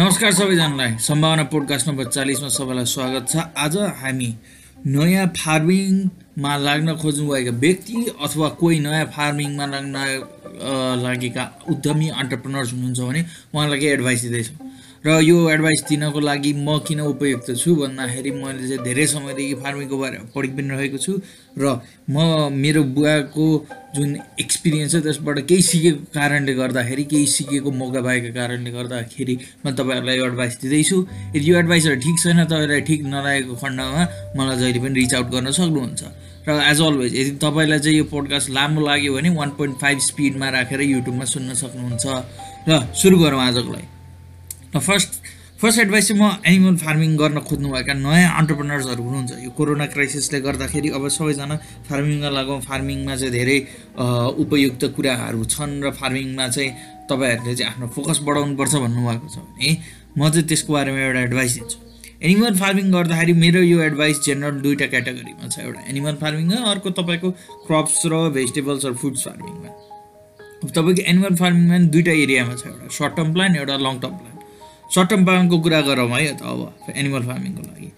नमस्कार सबैजनालाई। सम्भावना पोडकास्ट नम्बर चालिसमा सबैलाई स्वागत छ। आज हामी नयाँ फार्मिङमा लाग्न खोज्नुभएका व्यक्ति अथवा कोही नयाँ फार्मिङमा लाग्न लागेका उद्यमी अन्टरप्रेनर्स हुनुहुन्छ भने उहाँलाई केही एडभाइस दिँदैछौँ। र यो एडभाइस दिनको लागि म किन उपयुक्त छु भन्दाखेरि मैले चाहिँ धेरै समयदेखि फार्मिङको बारेमा पढि पनि रहेको छु र म मेरो बुवाको जुन एक्सपिरियन्स छ त्यसबाट केही सिकेको कारणले गर्दाखेरि केही सिकेको मौका पाएको कारणले गर्दाखेरि म तपाईँहरूलाई यो एडभाइस दिँदैछु। यदि यो एडभाइसहरू ठिक छैन तपाईँलाई ठिक नलागेको खण्डमा मलाई जहिले पनि रिच आउट गर्न सक्नुहुन्छ। र एज अलवेज यदि तपाईँलाई चाहिँ यो पोडकास्ट लामो लाग्यो भने वान पोइन्ट फाइभ स्पिडमा राखेर युट्युबमा सुन्न सक्नुहुन्छ। र सुरु गरौँ आजको लागि। र फर्स्ट फर्स्ट एडभाइस चाहिँ म एनिमल फार्मिङ गर्न खोज्नुभएका नयाँ अन्टरप्रेनर्सहरू हुनुहुन्छ। यो कोरोना क्राइसिसले गर्दाखेरि अब सबैजना फार्मिङमा लागौँ फार्मिङमा चाहिँ धेरै उपयुक्त कुराहरू छन् र फार्मिङमा चाहिँ तपाईँहरूले चाहिँ आफ्नो फोकस बढाउनुपर्छ भन्नुभएको छ भने म चाहिँ त्यसको बारेमा एउटा एडभाइस दिन्छु। एनिमल फार्मिङ गर्दाखेरि मेरो यो एडभाइस जेनरल दुईवटा क्याटेगोरीमा छ। एउटा एनिमल फार्मिङमा अर्को तपाईँको क्रप्स र भेजिटेबल्स र फुड्स फार्मिङमा तपाईँको एनिमल फार्मिङमा दुईवटा एरियामा छ। एउटा सर्ट टर्म प्लान एउटा long term plan short term कुरा गरौँ है त अब एनिमल फार्मिङको लागि।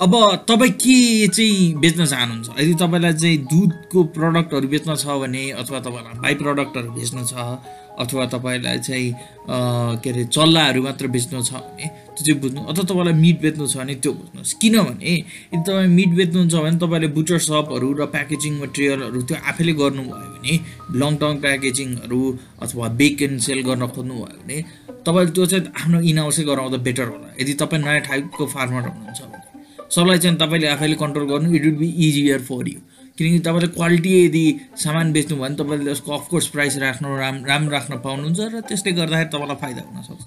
अब तपाईँ के चाहिँ बेच्न चाहनुहुन्छ? यदि तपाईँलाई चाहिँ दुधको प्रडक्टहरू बेच्न छ भने अथवा तपाईँलाई बाई प्रडक्टहरू बेच्नु छ अथवा तपाईँलाई चाहिँ के अरे चल्लाहरू मात्र बेच्नु छ भने त्यो चाहिँ बुझ्नु अथवा तपाईँलाई मिट बेच्नु छ भने त्यो बुझ्नुहोस्। किनभने यदि तपाईँ मिट बेच्नुहुन्छ भने तपाईँले बुचर सपहरू र प्याकेजिङ मटेरियलहरू त्यो आफैले गर्नुभयो भने लङ टर्म प्याकेजिङहरू अथवा बेकन सेल गर्न खोज्नुभयो भने तपाईँले त्यो चाहिँ आफ्नो इनहाउसै गराउँदा बेटर होला। यदि तपाईँ नयाँ टाइपको फार्मर हुनुहुन्छ भने सप्लाई चाहिँ तपाईँले आफैले कन्ट्रोल गर्नु it will be easier for you किनकि तपाईँले क्वालिटी यदि सामान बेच्नु भयो भने तपाईँले त्यसको अफकोर्स प्राइस राख्नु राम राम्रो राख्न पाउनुहुन्छ र त्यसले गर्दाखेरि तपाईँलाई फाइदा हुनसक्छ।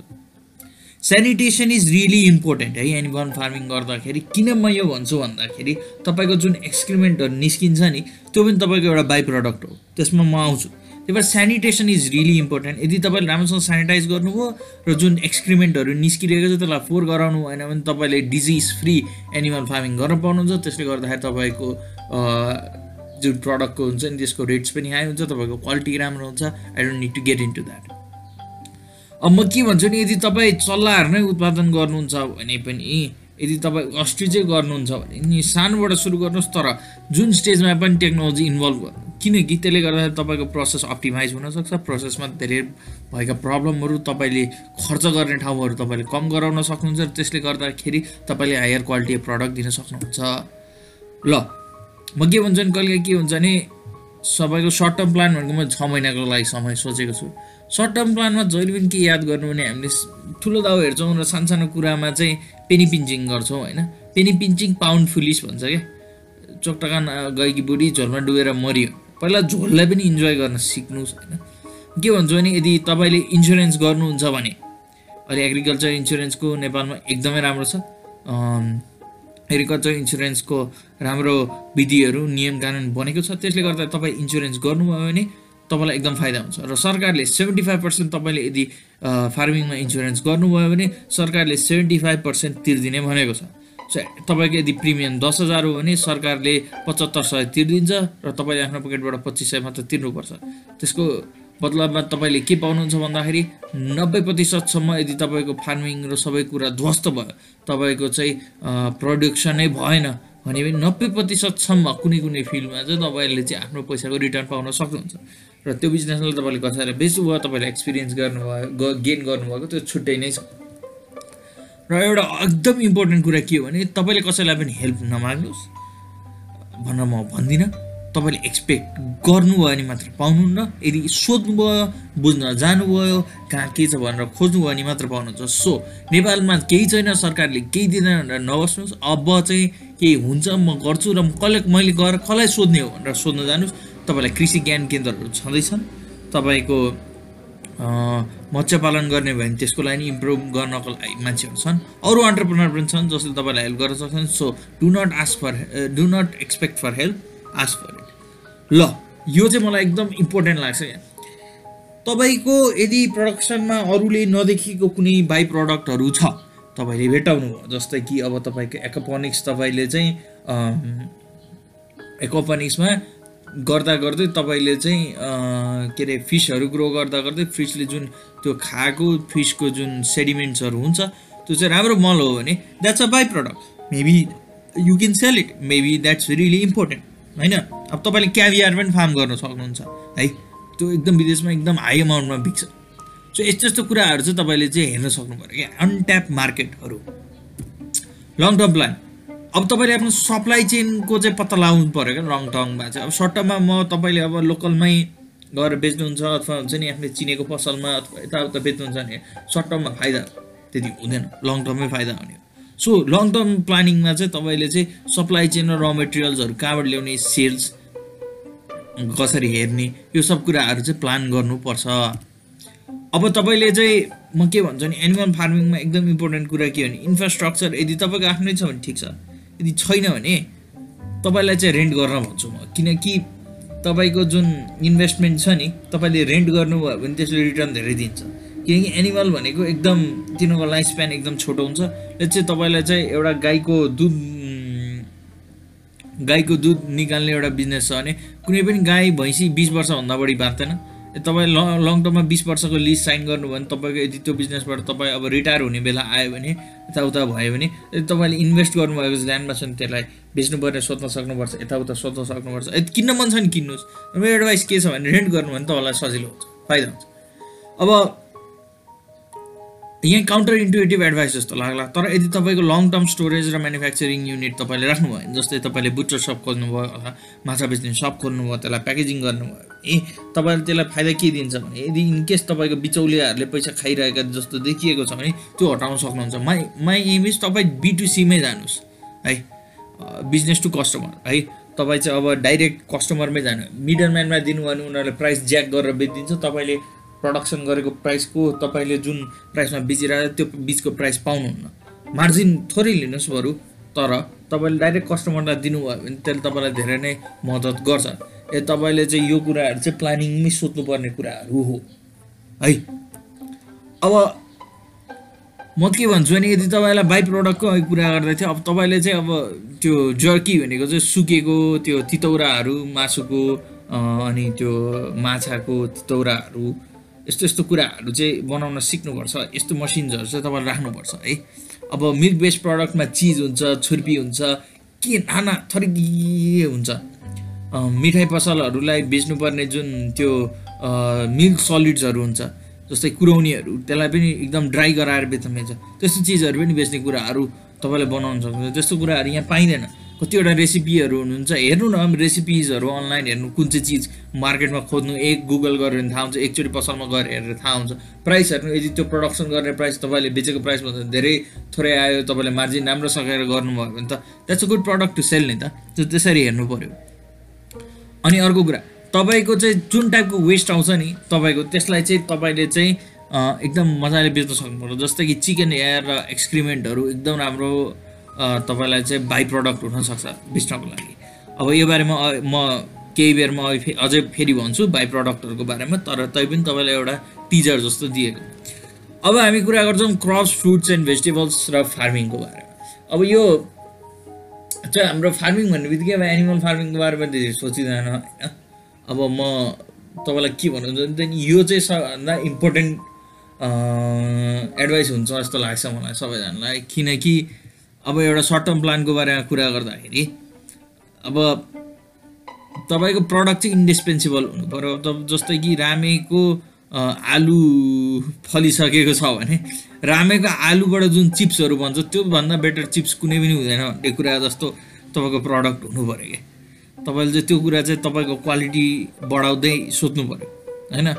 सेनिटेसन इज रियली इम्पोर्टेन्ट है? एनिमल फार्मिङ गर्दाखेरि किन म यो भन्छु भन्दाखेरि तपाईँको जुन एक्सक्रिमेन्टहरू निस्किन्छ नि त्यो पनि तपाईँको एउटा बाई प्रडक्ट हो। त्यसमा म आउँछु। त्यही भएर सेनिटेसन इज रियली इम्पोर्टेन्ट यदि तपाईँले राम्रोसँग सेनिटाइज गर्नुभयो र जुन एक्सक्रिमेन्टहरू निस्किरहेको छ त्यसलाई फोहोर गराउनु भएन भने तपाईँले डिजिज फ्री एनिमल फार्मिङ गर्न पाउनुहुन्छ। त्यसले गर्दाखेरि तपाईँको जुन प्रडक्टको हुन्छ नि त्यसको रेट्स पनि हाई हुन्छ तपाईँको क्वालिटी राम्रो हुन्छ I don't need to get into that अब म के भन्छु नि यदि तपाईँ चल्लाहरू नै उत्पादन गर्नुहुन्छ भने पनि यदि तपाईँ अस्ट्रिचै गर्नुहुन्छ भने नि सानोबाट सुरु गर्नुहोस् तर जुन स्टेजमा पनि टेक्नोलोजी इन्भल्भ गर्नु किनकि त्यसले गर्दाखेरि तपाईँको प्रोसेस अप्टिमाइज हुनसक्छ प्रोसेसमा धेरै भएका प्रब्लमहरू तपाईँले खर्च गर्ने ठाउँहरू तपाईँले कम गराउन सक्नुहुन्छ र त्यसले गर्दाखेरि तपाईँले हायर क्वालिटी प्रडक्ट दिन सक्नुहुन्छ। ल म के भन्छु नि कहिले के हुन्छ भने सबैको सर्ट टर्म प्लान भनेको म छ महिनाको लागि समय सोचेको छु। सर्ट टर्म प्लानमा जहिले पनि के याद गर्नु भने हामीले ठुलो दाउ हेर्छौँ र सानसानो कुरामा चाहिँ पेनी पिन्चिङ गर्छौँ होइन? पेनी पिन्चिङ पाउन्ड फुलिस भन्छ क्या। चोकटकान गएकी बुढी झोलमा डुबेर मरियो। पहिला झोललाई पनि इन्जोय गर्न सिक्नुहोस् होइन? के भन्छु भने यदि तपाईँले इन्सुरेन्स गर्नुहुन्छ भने अहिले एग्रिकल्चर इन्सुरेन्सको नेपालमा एकदमै राम्रो छ। एग्रिकल्चर इन्सुरेन्सको राम्रो विधिहरू नियम कानुन बनेको छ त्यसले गर्दा तपाईँ इन्सुरेन्स गर्नुभयो भने तपाईँलाई एकदम फाइदा हुन्छ। र सरकारले सेभेन्टी फाइभ पर्सेन्ट तपाईँले यदि फार्मिङमा इन्सुरेन्स गर्नुभयो भने सरकारले सेभेन्टी फाइभ पर्सेन्ट तिर्दिने भनेको छ। सो तपाईँको यदि प्रिमियम दस हजार हो भने सरकारले पचहत्तर सय तिर्दिन्छ र तपाईँले आफ्नो पकेटबाट पच्चिस सय मात्र तिर्नुपर्छ। त्यसको बदलामा तपाईँले के पाउनुहुन्छ भन्दाखेरि नब्बे प्रतिशतसम्म यदि तपाईँको फार्मिङ र सबै कुरा ध्वस्त भयो तपाईँको चाहिँ प्रडक्सनै भएन भने पनि नब्बे प्रतिशतसम्म कुनै कुनै फिल्डमा चाहिँ तपाईँले चाहिँ आफ्नो पैसाको रिटर्न पाउन सक्नुहुन्छ। र त्यो बिजनेसलाई तपाईँले कसैलाई बेच्नुभयो तपाईँले एक्सपिरियन्स गर्नुभयो गेन गर्नुभएको त्यो छुट्टै नै छ। र एउटा एकदम इम्पोर्टेन्ट कुरा के हो भने तपाईँले कसैलाई पनि हेल्प नमाग्नुहोस् भनेर म भन्दिनँ। तपाईँले एक्सपेक्ट गर्नुभयो भने मात्र पाउनुहुन्न। यदि सोध्नुभयो बुझ्न जानुभयो कहाँ के छ भनेर खोज्नुभयो भने मात्र पाउनुहुन्छ। सो नेपालमा केही छैन सरकारले केही दिँदैन भनेर नबस्नुहोस्। अब चाहिँ केही हुन्छ म गर्छु र कसले मैले गएर कसलाई सोध्ने हो भनेर सोध्न जानुहोस्। तपाईँलाई कृषि ज्ञान केन्द्रहरू छँदैछन्। तपाईँको अ, मत्स्य पालन गर्ने भयो भने त्यसको लागि इम्प्रुभ गर्नको लागि मान्छेहरू छन्। अरू अन्टरप्रिनर पनि छन् जसले तपाईँलाई हेल्प गर्न सक्छन्। So do not ask for do not expect for help ask for ल यो चाहिँ मलाई एकदम इम्पोर्टेन्ट लाग्छ क्या तपाईँको यदि प्रडक्सनमा अरूले नदेखेको कुनै बाई प्रडक्टहरू छ तपाईँले भेटाउनु भयो। जस्तै कि अब तपाईँको एकोपोनिक्स तपाईँले चाहिँ एकोपोनिक्समा गर्दा गर्दै तपाईँले चाहिँ के अरे फिसहरू ग्रो गर्दा गर्दै फिसले जुन त्यो खाएको फिसको जुन सेडिमेन्ट्सहरू हुन्छ त्यो चाहिँ राम्रो मल हो भने that's a by product maybe you can sell it maybe that's really important होइन? अब तपाईँले क्याभियर पनि फार्म गर्न सक्नुहुन्छ। है? त्यो एकदम विदेशमा एकदम हाई अमाउन्टमा बिक्छ। सो यस्तो यस्तो कुराहरू चाहिँ तपाईँले चाहिँ हेर्न सक्नु पऱ्यो क्या। अनट्याप मार्केटहरू लङ टर्म प्लान अब तपाईँले आफ्नो सप्लाई चेनको चाहिँ पत्ता लगाउनु पऱ्यो क्या लङ टर्ममा चाहिँ। अब सर्ट टर्ममा म तपाईँले अब लोकलमै गएर बेच्नुहुन्छ अथवा हुन्छ नि आफूले चिनेको पसलमा अथवा यताउता बेच्नुहुन्छ भने सर्ट टर्ममा फाइदा त्यति हुँदैन। लङ टर्ममै फाइदा हुने सो लङ टर्म प्लानिङमा चाहिँ तपाईँले चाहिँ सप्लाई चेन र र मेटेरियल्सहरू कहाँबाट ल्याउने सेल्स कसरी हेर्ने यो सब कुराहरू चाहिँ प्लान गर्नुपर्छ। अब तपाईँले चाहिँ म के भन्छु भने एनिमल फार्मिङमा एकदम इम्पोर्टेन्ट कुरा के भने इन्फ्रास्ट्रक्चर यदि तपाईँको आफ्नै छ भने ठिक छ यदि छैन भने तपाईँलाई चाहिँ रेन्ट गर्न भन्छु म। किनकि तपाईँको जुन इन्भेस्टमेन्ट छ नि तपाईँले रेन्ट गर्नुभयो भने त्यसले रिटर्न धेरै दिन्छ। किनकि एनिमल भनेको एकदम तिनीहरूको लाइफ स्प्यान एकदम छोटो हुन्छ। यो चाहिँ तपाईँलाई चाहिँ एउटा गाईको दुध गाईको दुध निकाल्ने एउटा बिजनेस छ भने कुनै पनि गाई भैँसी बिस वर्षभन्दा बढी बाँच्दैन। तपाईँ ल लङ टर्ममा बिस वर्षको लिज साइन गर्नुभयो भने तपाईँको यदि त्यो बिजनेसबाट तपाईँ अब रिटायर हुने बेला आयो भने यताउता भयो भने यदि तपाईँले इन्भेस्ट गर्नुभएको ल्यान्डमा छ भने त्यसलाई बेच्नुपर्ने सोध्न सक्नुपर्छ यताउता सोध्न सक्नुपर्छ। किन्न मन छ भने किन्नुहोस्। मेरो एडभाइस के छ भने रेन्ट गर्नु भने तपाईँलाई सजिलो हुन्छ फाइदा हुन्छ। अब यहाँ काउन्टर इन्टुएटिभ एडभाइस जस्तो लाग्ला। तर यदि तपाईँको लङ टर्म स्टोरेज र म्यानुफ्याक्चरिङ युनिट तपाईँले राख्नुभयो भने जस्तै तपाईँले बुटर सप खोज्नुभयो अथवा माछा बेच्ने सप खोल्नुभयो त्यसलाई प्याकेजिङ गर्नुभयो ए तपाईँले त्यसलाई फाइदा के दिन्छ भने यदि इनकेस तपाईँको बिचौलियाहरूले पैसा खाइरहेका जस्तो देखिएको छ भने त्यो हटाउन सक्नुहुन्छ। माई माई एम इज तपाईँ बिटुसीमै जानुहोस् है बिजनेस टु कस्टमर है तपाईँ चाहिँ अब डाइरेक्ट कस्टमरमै जानु मिडल म्यानमा दिनुभयो भने उनीहरूले प्राइस ज्याक गरेर बेचिदिन्छ तपाईँले प्रडक्सन गरेको प्राइसको तपाईँले जुन प्राइसमा बेचिरहेको त्यो बिचको प्राइस पाउनुहुन्न। मार्जिन थोरै लिनुहोस् बरु तर तपाईँले डाइरेक्ट कस्टमरलाई दिनुभयो भने त्यसले तपाईँलाई धेरै नै मद्दत गर्छ। ए तपाईँले चाहिँ यो कुराहरू चाहिँ प्लानिङमै सोध्नुपर्ने कुराहरू हो। है? अब म के भन्छु भने यदि तपाईँलाई बाई प्रडक्टको कुरा गर्दै थियो अब तपाईँले चाहिँ अब त्यो जर्की भनेको चाहिँ सुकेको त्यो तितौराहरू मासुको अनि त्यो माछाको तितौराहरू यस्तो यस्तो कुराहरू चाहिँ बनाउन सिक्नुपर्छ यस्तो मसिन्सहरू चाहिँ तपाईँले राख्नुपर्छ है। अब मिल्क बेस्ड प्रडक्टमा चिज हुन्छ छुर्पी हुन्छ के नाना थरी हुन्छ। मिठाई पसलहरूलाई बेच्नुपर्ने जुन त्यो मिल्क सलिड्सहरू हुन्छ जस्तै कुरौनीहरू त्यसलाई पनि एकदम ड्राई गराएर बेच्न मिल्छ। त्यस्तो चिजहरू पनि बेच्ने कुराहरू तपाईँले बनाउन सक्नुहुन्छ। त्यस्तो कुराहरू यहाँ पाइँदैन। कतिवटा रेसिपीहरू हुनुहुन्छ हेर्नु न रेसिपिजहरू अनलाइन हेर्नु कुन चाहिँ चिज मार्केटमा खोज्नु एक गुगल गरेर थाहा हुन्छ एकचोटि पसलमा गएर हेरेर थाहा हुन्छ। प्राइस हेर्नु यदि त्यो प्रडक्सन गर्ने प्राइस तपाईँले बेचेको प्राइसभन्दा धेरै थोरै आयो तपाईँले मार्जिन राम्रो सकेर गर्नुभयो भने त that's a good product to sell नि त। त्यो त्यसरी हेर्नु पऱ्यो अनि अर्को कुरा तपाईँको चाहिँ जुन टाइपको वेस्ट आउँछ नि तपाईँको त्यसलाई चाहिँ तपाईँले चाहिँ एकदम मजाले बेच्न सक्नु जस्तै कि चिकन एयर र एक्सक्रिमेन्टहरू एकदम राम्रो तपाईँलाई चाहिँ बाई प्रडक्ट हुनसक्छ बेच्नको लागि। अब यो बारेमा म केही बेरमा अझै फेरि भन्छु बाई प्रडक्टहरूको बारेमा तर तै पनि तपाईँलाई एउटा टिजर जस्तो दिएको। अब हामी कुरा गर्छौँ क्रप्स फ्रुट्स एन्ड भेजिटेबल्स र फार्मिङको बारेमा। अब यो चाहिँ हाम्रो फार्मिङ भन्ने बित्तिकै अब एनिमल फार्मिङको बारेमा धेरै सोचिँदैन होइन? अब म तपाईँलाई के भन्नुहुन्छ भने यो चाहिँ सबभन्दा इम्पोर्टेन्ट एडभाइस हुन्छ जस्तो लाग्छ मलाई सबैजनालाई। किनकि अब एउटा सर्ट टर्म प्लानको बारेमा कुरा गर्दाखेरि अब तपाईँको प्रडक्ट चाहिँ इन्डिस्पेन्सिबल हुनु पऱ्यो। त जस्तै कि रामेको आलु फलिसकेको छ भने रामेको आलुबाट जुन चिप्सहरू भन्छ त्योभन्दा बेटर चिप्स कुनै पनि हुँदैन भन्ने कुरा जस्तो तपाईँको प्रडक्ट हुनु पऱ्यो क्या तपाईँले चाहिँ त्यो कुरा चाहिँ तपाईँको क्वालिटी बढाउँदै सोध्नु पऱ्यो होइन?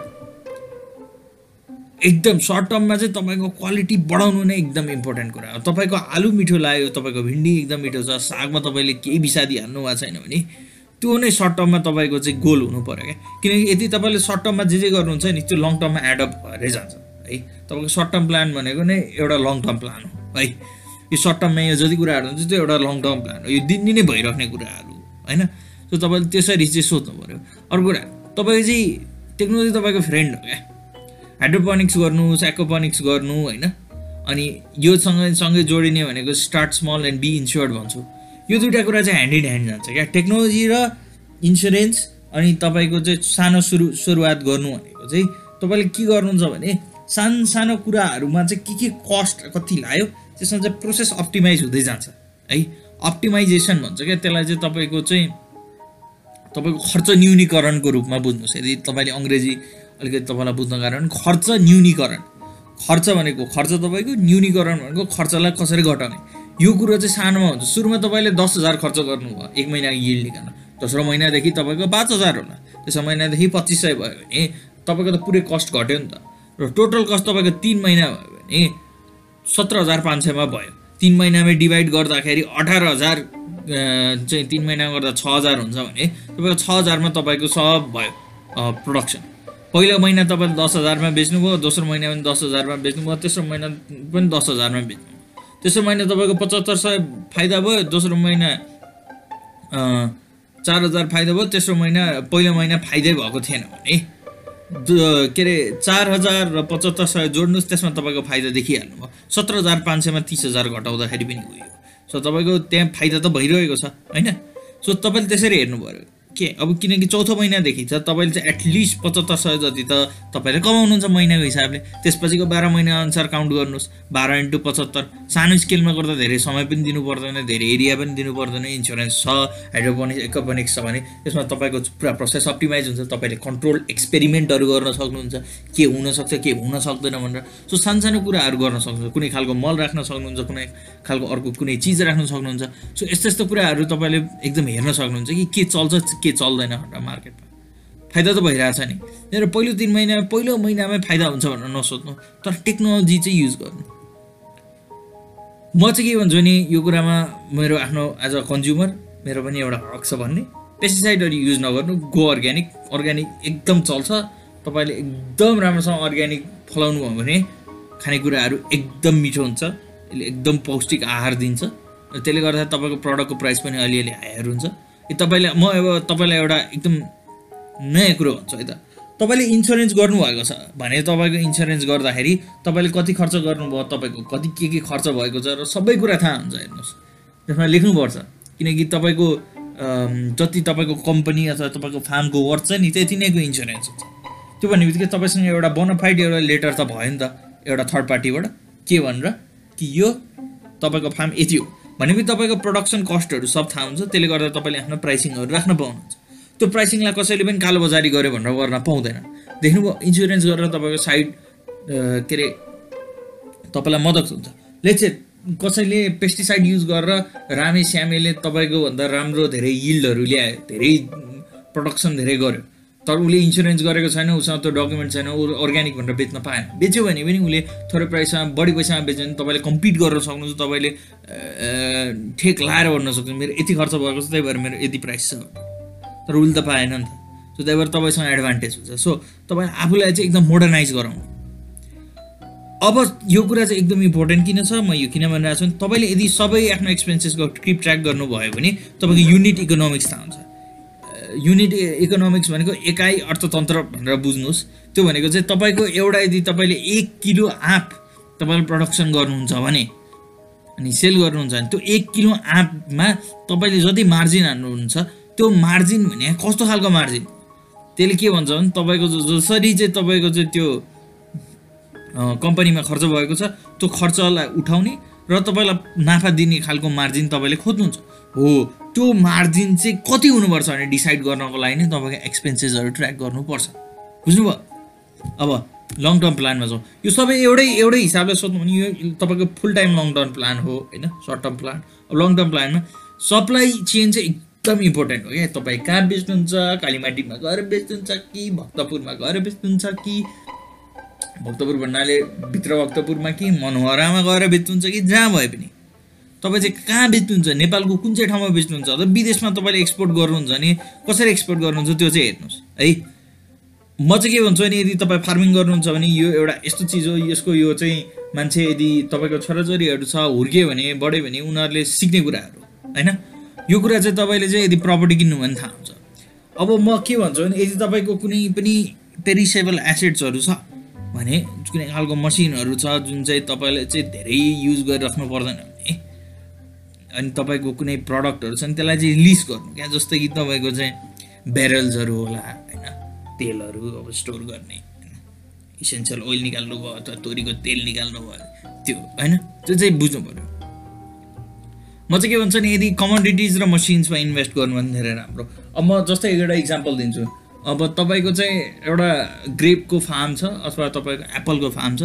एकदम सर्ट टर्ममा चाहिँ तपाईँको क्वालिटी बढाउनु नै एकदम इम्पोर्टेन्ट कुरा हो। तपाईँको आलु मिठो लाग्यो तपाईँको भिन्डी एकदम मिठो छ सागमा तपाईँले केही विषादी हाल्नु भएको छैन भने त्यो नै सर्ट टर्ममा तपाईँको चाहिँ गोल हुनु पऱ्यो क्या। किनकि यदि तपाईँले सर्ट टर्ममा जे जे गर्नुहुन्छ नि त्यो लङ टर्ममा एडअप भएरै जान्छ है। तपाईँको सर्ट टर्म प्लान भनेको नै एउटा लङ टर्म प्लान हो है। यो सर्ट टर्ममा यो जति कुराहरू हुन्छ त्यो एउटा लङ टर्म प्लान हो। यो दिनदिनै भइराख्ने कुराहरू होइन। सो तपाईँले त्यसरी चाहिँ सोध्नु पऱ्यो। अर्को कुरा तपाईँको चाहिँ टेक्नोलोजी तपाईँको फ्रेन्ड हो क्या। हाइड्रोपोनिक्स गर्नु एक्वापोनिक्स गर्नु होइन? अनि यो सँगै सँगै जोडिने भनेको start small and be insured भन्छु। यो दुइटा कुरा चाहिँ ह्यान्ड इन ह्यान्ड जान्छ क्या? टेक्नोलोजी र इन्सुरेन्स अनि तपाईँको चाहिँ सानो सुरु सुरुवात गर्नु भनेको चाहिँ तपाईँले के गर्नुहुन्छ भने सानो सानो कुराहरूमा चाहिँ के के कस्ट कति लाग्यो त्यसमा चाहिँ प्रोसेस अप्टिमाइज हुँदै जान्छ है? अप्टिमाइजेसन भन्छ क्या? त्यसलाई चाहिँ तपाईँको चाहिँ तपाईँको खर्च न्यूनीकरणको रूपमा बुझ्नुहोस्। यदि तपाईँले अङ्ग्रेजी अलिकति तपाईँलाई बुझ्न कारण खर्च न्यूनीकरण। खर्च भनेको खर्च तपाईँको न्यूनीकरण भनेको खर्चलाई कसरी घटाउने? यो कुरो चाहिँ सानोमा हुन्छ। सुरुमा तपाईँले दस हजार खर्च गर्नुभयो एक महिनाको यिल्ड निकाल्न। दोस्रो महिनादेखि तपाईँको पाँच हजार होला। तेस्रो महिनादेखि पच्चिस सय भयो भने तपाईँको त पुरै कस्ट घट्यो नि त। र टोटल कस्ट तपाईँको तिन महिना भयो भने सत्र हजार पाँच सयमा भयो। तिन महिनामा डिभाइड गर्दाखेरि अठार हजार चाहिँ तिन महिना गर्दा छ हजार हुन्छ भने तपाईँको छ हजारमा तपाईँको सब भयो प्रोडक्सन पहिलो महिना तपाईँले दस हजारमा बेच्नुभयो दोस्रो महिना पनि दस हजारमा बेच्नुभयो तेस्रो महिना पनि दस हजारमा बेच्नु तेस्रो महिना तपाईँको पचहत्तर सय फाइदा भयो दोस्रो महिना चार हजार फाइदा भयो तेस्रो महिना पहिलो महिना फाइदै भएको थिएन भने के अरे चार हजार र पचहत्तर सय जोड्नुहोस् त्यसमा तपाईँको फाइदा देखिहाल्नु भयो। सत्र हजार पाँच सयमा तिस हजार घटाउँदाखेरि पनि उयो सो तपाईँको त्यहाँ फाइदा त भइरहेको छ होइन? सो तपाईँले त्यसरी हेर्नु पऱ्यो के? अब किनकि चौथो महिनादेखि छ तपाईँले चाहिँ एटलिस्ट पचहत्तर सय जति त तपाईँले कमाउनुहुन्छ महिनाको हिसाबले। त्यसपछिको बाह्र महिना अनुसार काउन्ट गर्नुहोस्। बाह्र इन्टु पचहत्तर। सानो स्केलमा गर्दा धेरै समय पनि दिनु पर्दैन धेरै एरिया पनि दिनु पर्दैन। इन्सुरेन्स छ हाइड्रोपोनिक्स एकोपोनिक्स छ भने त्यसमा तपाईँको पुरा प्रोसेस अप्टिमाइज हुन्छ। तपाईँले कन्ट्रोल एक्सपेरिमेन्टहरू गर्न सक्नुहुन्छ। के हुनसक्छ के हुन सक्दैन भनेर। सो सानसानो कुराहरू गर्न सक्नुहुन्छ। कुनै खालको मल राख्न सक्नुहुन्छ कुनै खालको अर्को कुनै चिज राख्न सक्नुहुन्छ। सो यस्तो यस्तो कुराहरू तपाईँले एकदम हेर्न सक्नुहुन्छ कि के चल्छ के चल्दैन भनेर मार्केटमा फाइदा त भइरहेछ नि। मेरो पहिलो तिन महिना पहिलो महिनामै फाइदा हुन्छ भनेर नसोध्नु। तर टेक्नोलोजी चाहिँ युज गर्नु। म चाहिँ के भन्छु नि यो कुरामा मेरो आफ्नो एज अ कन्ज्युमर मेरो पनि एउटा हक छ भन्ने। पेस्टिसाइडहरू युज नगर्नु। गो अर्ग्यानिक अर्ग्यानिक एकदम चल्छ। तपाईँले एकदम राम्रोसँग अर्ग्यानिक फलाउनु भयो भने खानेकुराहरू एकदम मिठो हुन्छ। यसले एकदम पौष्टिक आहार दिन्छ। त्यसले गर्दा तपाईँको प्रडक्टको प्राइस पनि अलिअलि हायर हुन्छ। तपाईँले म अब तपाईँलाई एउटा एकदम नयाँ कुरो भन्छु है त। तपाईँले इन्सुरेन्स गर्नुभएको छ। भने तपाईँको इन्सुरेन्स गर्दाखेरि तपाईँले कति खर्च गर्नुभयो तपाईँको कति के के खर्च भएको छ र सबै कुरा थाहा हुन्छ हेर्नुहोस्। त्यसमा लेख्नुपर्छ। किनकि तपाईँको जति तपाईँको कम्पनी अथवा तपाईँको फार्मको वर्थ छ नि त्यति नैको इन्सुरेन्स हुन्छ। त्यो भन्ने बित्तिकै तपाईँसँग एउटा बोनोफाइड एउटा लेटर त भयो नि त एउटा थर्ड पार्टीबाट के भनेर कि यो तपाईँको फार्म यति हो। भनेपछि तपाईँको प्रडक्सन कस्टहरू सब थाहा हुन्छ त्यसले गर्दा तपाईँले आफ्नो प्राइसिङहरू राख्न पाउनुहुन्छ। त्यो प्राइसिङलाई कसैले पनि कालोबजारी गर्यो भनेर गर्न पाउँदैन। देख्नुभयो इन्सुरेन्स गरेर तपाईँको साइड के अरे तपाईँलाई मद्दत हुन्छ। लेट्स कसैले पेस्टिसाइड युज गरेर रामे श्यामेले तपाईँको भन्दा राम्रो धेरै यिल्डहरू ल्यायो धेरै प्रडक्सन धेरै गर्यो। तर उसले इन्सुरेन्स गरेको छैन उसँग त्यो डकुमेन्ट छैन ऊ अर्ग्यानिक भनेर बेच्न पाएन। बेच्यो भने पनि उसले थोरै प्राइसमा बढी पैसामा बेच्यो भने तपाईँले कम्पिट गर्न सक्नुहुन्छ तपाईँले ठेक लाएर भन्न सक्नुहुन्छ। मेरो यति खर्च भएको छ त्यही भएर मेरो यति प्राइस छ। तर उसले त पाएन नि त। सो त्यही भएर तपाईँसँग एडभान्टेज हुन्छ। सो तपाईँ आफूलाई चाहिँ एकदम मोडर्नाइज गराउनु अब यो कुरा चाहिँ एकदम इम्पोर्टेन्ट किन छ? म यो किन भनिरहेको छु तपाईँले यदि सबै आफ्नो एक्सपेन्सेसको क्रिप ट्र्याक गर्नुभयो भने तपाईँको युनिट इकोनोमिक्स थाहा हुन्छ। युनिट इकोनोमिक्स भनेको एकाइ अर्थतन्त्र भनेर बुझ्नुहोस्। त्यो भनेको चाहिँ तपाईँको एउटा यदि तपाईँले एक किलो आँप तपाईँले प्रडक्सन गर्नुहुन्छ भने अनि सेल गर्नुहुन्छ भने त्यो एक किलो आँपमा तपाईँले जति मार्जिन हान्नुहुन्छ त्यो मार्जिन भने कस्तो खालको मार्जिन त्यसले के भन्छ भने तपाईँको जसरी चाहिँ तपाईँको चाहिँ त्यो कम्पनीमा खर्च भएको छ त्यो खर्चलाई उठाउने र तपाईँलाई नाफा दिने खालको मार्जिन तपाईँले खोज्नुहुन्छ। हो त्यो मार्जिन चाहिँ कति हुनुपर्छ भने डिसाइड गर्नको लागि नै तपाईँको एक्सपेन्सेसहरू ट्र्याक गर्नुपर्छ। बुझ्नुभयो? अब लङ टर्म प्लानमा जाउँ। यो सबै एउटै एउटै हिसाबले सोध्नु भने यो तपाईँको full time long term plan हो होइन? सर्ट टर्म प्लान अब लङ टर्म प्लानमा सप्लाई चेन चाहिँ एकदम इम्पोर्टेन्ट हो क्या? तपाईँ कहाँ बेच्नुहुन्छ? कालीमाटीमा गएर बेच्नुहुन्छ कि भक्तपुरमा गएर बेच्नुहुन्छ कि भक्तपुर भन्नाले भित्र भक्तपुरमा कि मनोहरामा गएर बेच्नुहुन्छ कि जहाँ भए पनि? तपाईँ चाहिँ कहाँ बेच्नुहुन्छ नेपालको कुन चाहिँ ठाउँमा बेच्नुहुन्छ अथवा विदेशमा तपाईँले एक्सपोर्ट गर्नुहुन्छ भने कसरी एक्सपोर्ट गर्नुहुन्छ त्यो चाहिँ हेर्नुहोस्। है? म चाहिँ के भन्छु भने यदि तपाईँ फार्मिङ गर्नुहुन्छ भने यो एउटा यस्तो चिज हो यसको यो चाहिँ मान्छे यदि तपाईँको छोराछोरीहरू छ हुर्क्यो भने बढ्यो भने उनीहरूले सिक्ने कुराहरू होइन? यो कुरा चाहिँ तपाईँले चाहिँ यदि प्रपर्टी किन्नु भने थाहा हुन्छ। अब म के भन्छु भने यदि तपाईँको कुनै पनि पेरिसेबल एसेट्सहरू छ भने कुनै खालको मसिनहरू छ जुन चाहिँ तपाईँले चाहिँ धेरै युज गरिराख्नु पर्दैन अनि तपाईँको कुनै प्रडक्टहरू छन् त्यसलाई चाहिँ लिस्ट गर्नु। क्या जस्तै कि तपाईँको चाहिँ ब्यारल्सहरू होला होइन? तेलहरू अब स्टोर गर्ने इसेन्सियल ओइल निकाल्नु भयो अथवा तोरीको तेल निकाल्नु भयो त्यो होइन? त्यो चाहिँ बुझ्नु पऱ्यो म चाहिँ के भन्छ नि यदि कमोडिटिज र मसिन्समा इन्भेस्ट गर्नु भने धेरै राम्रो। अब म जस्तै एउटा इक्जाम्पल दिन्छु। अब तपाईँको चाहिँ एउटा ग्रेपको फार्म छ अथवा तपाईँको एप्पलको फार्म छ।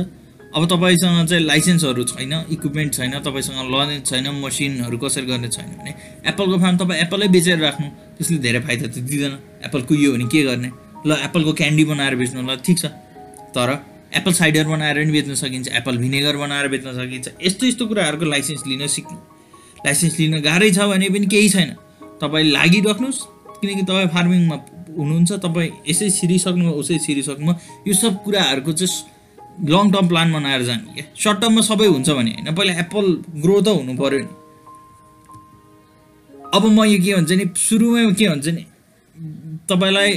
अब तपाईँसँग चाहिँ लाइसेन्सहरू छैन इक्विपमेन्ट छैन तपाईँसँग लनेज छैन मसिनहरू कसरी गर्ने छैन भने एप्पलको फार्म तपाईँ एप्पलै बेचेर राख्नु। त्यसले धेरै फाइदा त दिँदैन। एप्पल कुहियो भने के गर्ने? ल एप्पलको क्यान्डी बनाएर बेच्नु। ल ठिक छ। तर एप्पल साइडर बनाएर पनि बेच्न सकिन्छ एप्पल भिनेगर बनाएर बेच्न सकिन्छ। यस्तो यस्तो कुराहरूको लाइसेन्स लिन सिक्नु। लाइसेन्स लिन गाह्रै छ भने पनि केही छैन। तपाईँ लागिराख्नुहोस् किनकि तपाईँ फार्मिङमा हुनुहुन्छ तपाईँ यसै छिरिसक्नु उसै छिरिसक्नु यो सब कुराहरूको चाहिँ लङ टर्म प्लान बनाएर जाने क्या। सर्ट टर्ममा सबै हुन्छ भने होइन पहिला एप्पल ग्रो त हुनु पऱ्यो नि। अब म यो के भन्छ नि सुरुमै के भन्छ नि तपाईँलाई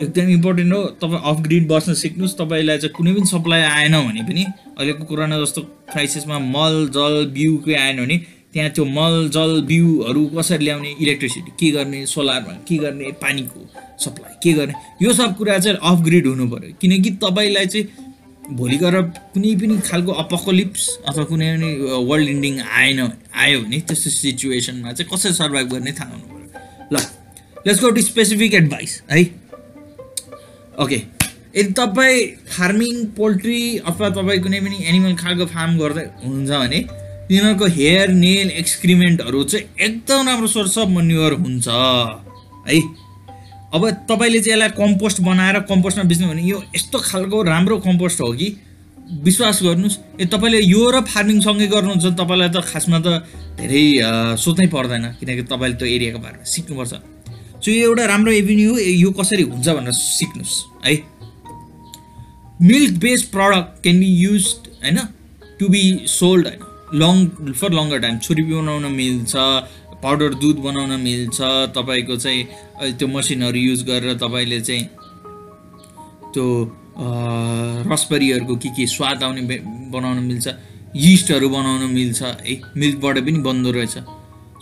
एकदम इम्पोर्टेन्ट हो तपाईँ अफ ग्रिड बस्न सिक्नुहोस् तपाईँलाई चाहिँ कुनै पनि सप्लाई आएन भने पनि अहिलेको कोरोना जस्तो क्राइसिसमा मल जल बिउकै आएन भने त्यहाँ त्यो मल जल बिउहरू कसरी ल्याउने इलेक्ट्रिसिटी के गर्ने सोलरमा के गर्ने पानीको सप्लाई के गर्ने यो सब कुरा चाहिँ अफ ग्रिड हुनु पऱ्यो। किनकि तपाईँलाई चाहिँ भोलि गएर कुनै पनि खालको अपकोलिप्स अथवा कुनै पनि वर्ल्ड इन्डिङ आएन आयो भने त्यस्तो सिचुएसनमा चाहिँ कसरी सर्भाइभ गर्ने थाहा हुनु पऱ्यो। ल let's go to specific advice है? ओके यदि तपाईँ फार्मिङ पोल्ट्री अथवा तपाईँ कुनै पनि एनिमल खालको फार्म गर्दै हुनुहुन्छ भने तिनीहरूको हेयर नेल एक्सक्रिमेन्टहरू चाहिँ एकदम राम्रो सोर्स अफ मन्युअर हुन्छ। है? अब तपाईँले चाहिँ यसलाई कम्पोस्ट बनाएर कम्पोस्टमा बेच्नु भने यो यस्तो खालको राम्रो कम्पोस्ट हो कि? विश्वास गर्नुहोस् ए तपाईँले यो र फार्मिङसँगै गर्नुहुन्छ तपाईँलाई त खासमा त धेरै सोच्नै पर्दैन किनकि तपाईँले त्यो एरियाको बारेमा सिक्नुपर्छ। सो यो एउटा राम्रो एभिन्यू यो कसरी हुन्छ भनेर सिक्नुहोस् है? Milk based product can be use होइन? टु बी सोल्ड होइन? लङ फर लङ्गर टाइम छुरी बनाउन मिल्छ पाउडर दुध बनाउन मिल्छ तपाईँको चाहिँ त्यो मसिनहरू युज गरेर तपाईँले चाहिँ त्यो रसबेरीहरूको के के स्वाद आउने बनाउन मिल्छ यिस्टहरू बनाउन मिल्छ है मिल्कबाट पनि बन्दो रहेछ।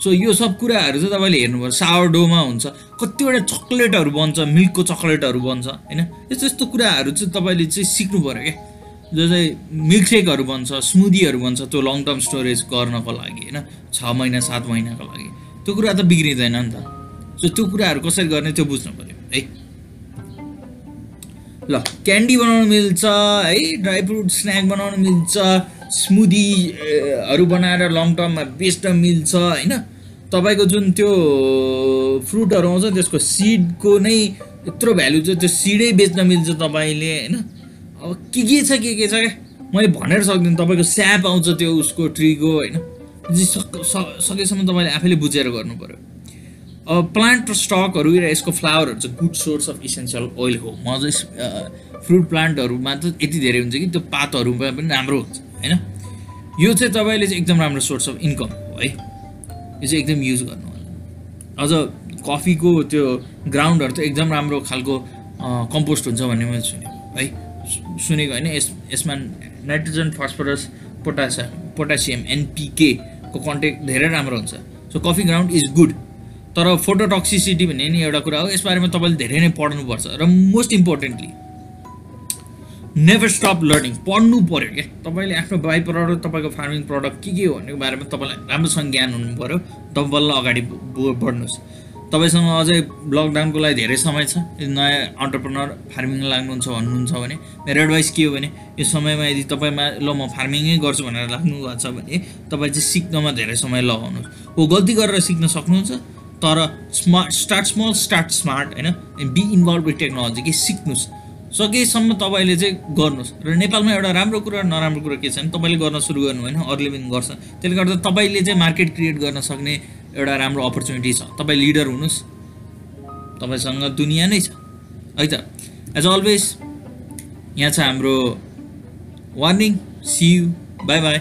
सो यो सब कुराहरू चाहिँ तपाईँले हेर्नुपर्छ सावर डोमा हुन्छ कतिवटा चक्लेटहरू बन्छ मिल्कको चक्लेटहरू बन्छ होइन? यस्तो यस्तो कुराहरू चाहिँ तपाईँले चाहिँ सिक्नु पऱ्यो क्या। जो चाहिँ मिल्कसेकहरू बन्छ स्मुदीहरू बन्छ त्यो लङ टर्म स्टोरेज गर्नको लागि होइन? छ महिना सात महिनाको लागि। त्यो कुरा त बिग्रिँदैन नि त। सो त्यो कुराहरू कसरी गर्ने त्यो बुझ्नु पऱ्यो है? ल क्यान्डी बनाउनु मिल्छ है? ड्राई फ्रुट स्न्याक बनाउनु मिल्छ स्मुदीहरू बनाएर लङ टर्ममा बेच्न मिल्छ होइन? तपाईँको जुन त्यो फ्रुटहरू आउँछ त्यसको सिडको नै यत्रो भ्यालु छ त्यो सिडै बेच्न मिल्छ तपाईँले होइन? अब के के छ के के छ क्या? मैले भनेर सक्दिनँ तपाईँको स्याप आउँछ त्यो उसको ट्रीको होइन? सकेसम्म तपाईँले आफैले बुझेर गर्नु पऱ्यो अब प्लान्ट स्टकहरू र यसको फ्लावरहरू चाहिँ good source of essential oil हो। म चाहिँ फ्रुट प्लान्टहरूमा त यति धेरै हुन्छ कि त्यो पातहरूमा पनि राम्रो हुन्छ होइन? यो चाहिँ तपाईँले चाहिँ एकदम राम्रो सोर्स अफ इन्कम हो है? यो चाहिँ एकदम युज गर्नु होला अझ कफीको त्यो ग्राउन्डहरू त एकदम राम्रो खालको कम्पोस्ट हुन्छ भन्ने मैले सुनेको है? सुनेको होइन। यस यसमा नाइट्रोजन फस्फरस पोटासियम पोटासियम एनपिकेको कन्टेक्ट धेरै राम्रो हुन्छ। So coffee ground is good तर फोटोटक्सिसिटी भन्ने नि एउटा कुरा हो। यसबारेमा तपाईँले धेरै नै पढ्नुपर्छ र most importantly never stop learning पढ्नु पऱ्यो क्या। तपाईँले आफ्नो बाई प्रडक्ट तपाईँको फार्मिङ प्रडक्ट के के हो भन्ने बारेमा तपाईँलाई राम्रोसँग ज्ञान हुनु पऱ्यो तपाईँ बल्ल अगाडि बढ्नुहोस्। तपाईँसँग अझै लकडाउनको लागि धेरै समय छ। नयाँ अन्टरप्रेनर फार्मिङ लाग्नुहुन्छ भन्नुहुन्छ भने मेरो एडभाइस के हो भने यो समयमा यदि तपाईँमा ल म फार्मिङै गर्छु भनेर लाग्नु भएको छ भने तपाईँ चाहिँ सिक्नमा धेरै समय लगाउनुहोस्। हो गल्ती गरेर सिक्न सक्नुहुन्छ तर smart start small start smart होइन? बी इन्भल्भ विथ टेक्नोलोजी कि सिक्नुहोस्। सकेसम्म तपाईँले चाहिँ गर्नुहोस्। र नेपालमा एउटा राम्रो कुरा नराम्रो कुरा के छ भने तपाईँले गर्न सुरु गर्नु होइन अरूले पनि गर्छ। त्यसले गर्दा तपाईँले चाहिँ मार्केट क्रिएट गर्न सक्ने एउटा राम्रो अपर्च्युनिटी छ। तपाईँ लिडर हुनुहोस्। तपाईँसँग दुनियाँ नै छ। है त? एज अलवेज यहाँ छ हाम्रो वार्निङ सियु बाई बाई